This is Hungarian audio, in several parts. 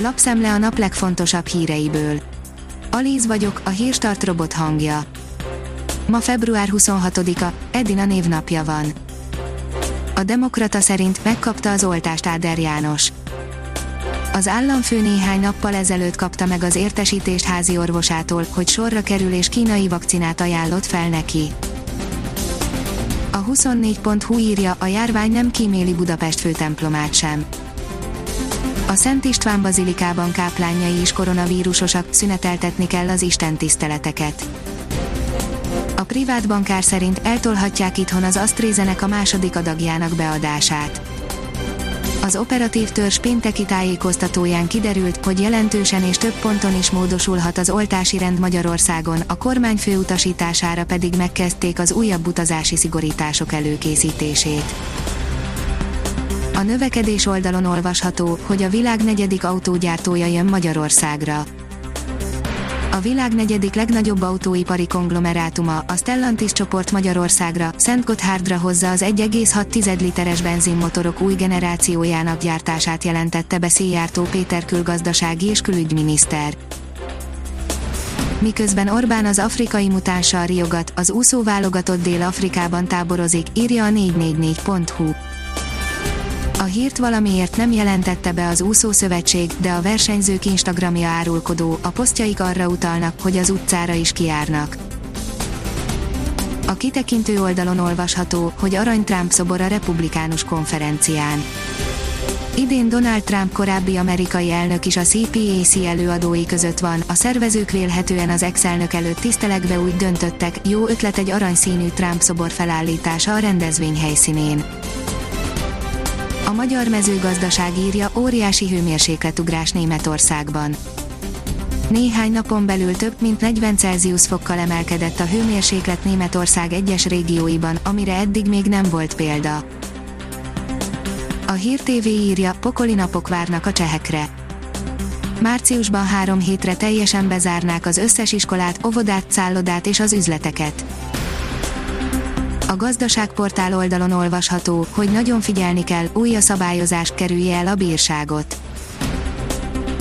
Lapszemle a nap legfontosabb híreiből. Alíz vagyok, a hírstart robot hangja. Ma február 26-a, Edina névnapja van. A Demokrata szerint megkapta az oltást Áder János. Az államfő néhány nappal ezelőtt kapta meg az értesítést házi orvosától, hogy sorra kerül és kínai vakcinát ajánlott fel neki. A 24.hu írja, a járvány nem kíméli Budapest főtemplomát sem. A Szent István bazilikában káplányai is koronavírusosak, szüneteltetni kell az Isten tiszteleteket. A privát bankár szerint eltolhatják itthon az AstraZeneca második adagjának beadását. Az operatív törzs pénteki tájékoztatóján kiderült, hogy jelentősen és több ponton is módosulhat az oltási rend Magyarországon, a kormányfő utasítására pedig megkezdték az újabb utazási szigorítások előkészítését. A növekedés oldalon olvasható, hogy a világ negyedik autógyártója jön Magyarországra. A világ negyedik legnagyobb autóipari konglomerátuma, a Stellantis csoport Magyarországra, Szentgotthárdra hozza az 1,6 literes benzinmotorok új generációjának gyártását jelentette be Széjártó Péter külgazdasági és külügyminiszter. Miközben Orbán az afrikai mutánssal riogat, az úszó válogatott Dél-Afrikában táborozik, írja a 444.hu. A hírt valamiért nem jelentette be az úszó szövetség, de a versenyzők Instagramja árulkodó, a posztjaik arra utalnak, hogy az utcára is kiárnak. A kitekintő oldalon olvasható, hogy Arany Trump szobor a republikánus konferencián. Idén Donald Trump korábbi amerikai elnök is a CPAC előadói között van, a szervezők vélhetően az ex-elnök előtt tisztelekbe úgy döntöttek, jó ötlet egy aranyszínű Trump szobor felállítása a rendezvény helyszínén. A magyar mezőgazdaság írja óriási hőmérsékletugrás Németországban. Néhány napon belül több mint 40 Celsius fokkal emelkedett a hőmérséklet Németország egyes régióiban, amire eddig még nem volt példa. A Hír TV írja, pokoli napok várnak a csehekre. Márciusban három hétre teljesen bezárnák az összes iskolát, óvodát, szállodát és az üzleteket. A gazdaságportál oldalon olvasható, hogy nagyon figyelni kell, új a szabályozás, kerülje el a bírságot.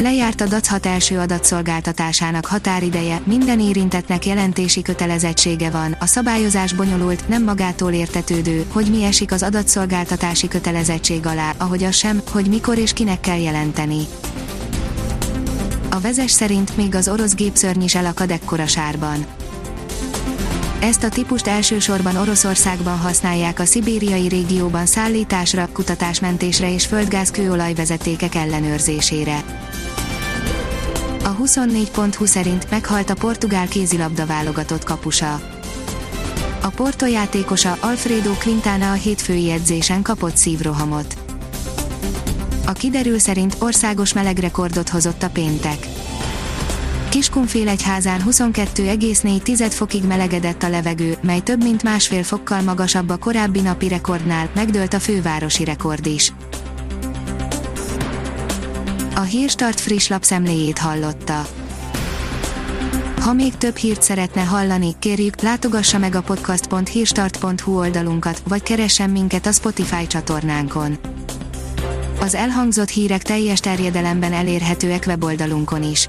Lejárt a DAC 6 első adatszolgáltatásának határideje, minden érintetnek jelentési kötelezettsége van, a szabályozás bonyolult, nem magától értetődő, hogy mi esik az adatszolgáltatási kötelezettség alá, ahogy az sem, hogy mikor és kinek kell jelenteni. A vezes szerint még az orosz gépszörny is elakad ekkora sárban. Ezt a típust elsősorban Oroszországban használják a szibériai régióban szállításra, kutatásmentésre és földgáz kőolajvezetékek ellenőrzésére. A 24.20 szerint meghalt a portugál kézilabda válogatott kapusa. A Porto játékosa Alfredo Quintana a hétfői edzésen kapott szívrohamot. A kiderül szerint országos melegrekordot hozott a péntek. Kiskunfélegyházán 22,4 fokig melegedett a levegő, mely több mint másfél fokkal magasabb a korábbi napi rekordnál, megdőlt a fővárosi rekord is. A Hírstart friss lapszemléjét hallotta. Ha még több hírt szeretne hallani, kérjük, látogassa meg a podcast.hírstart.hu oldalunkat, vagy keressen minket a Spotify csatornánkon. Az elhangzott hírek teljes terjedelemben elérhetőek weboldalunkon is.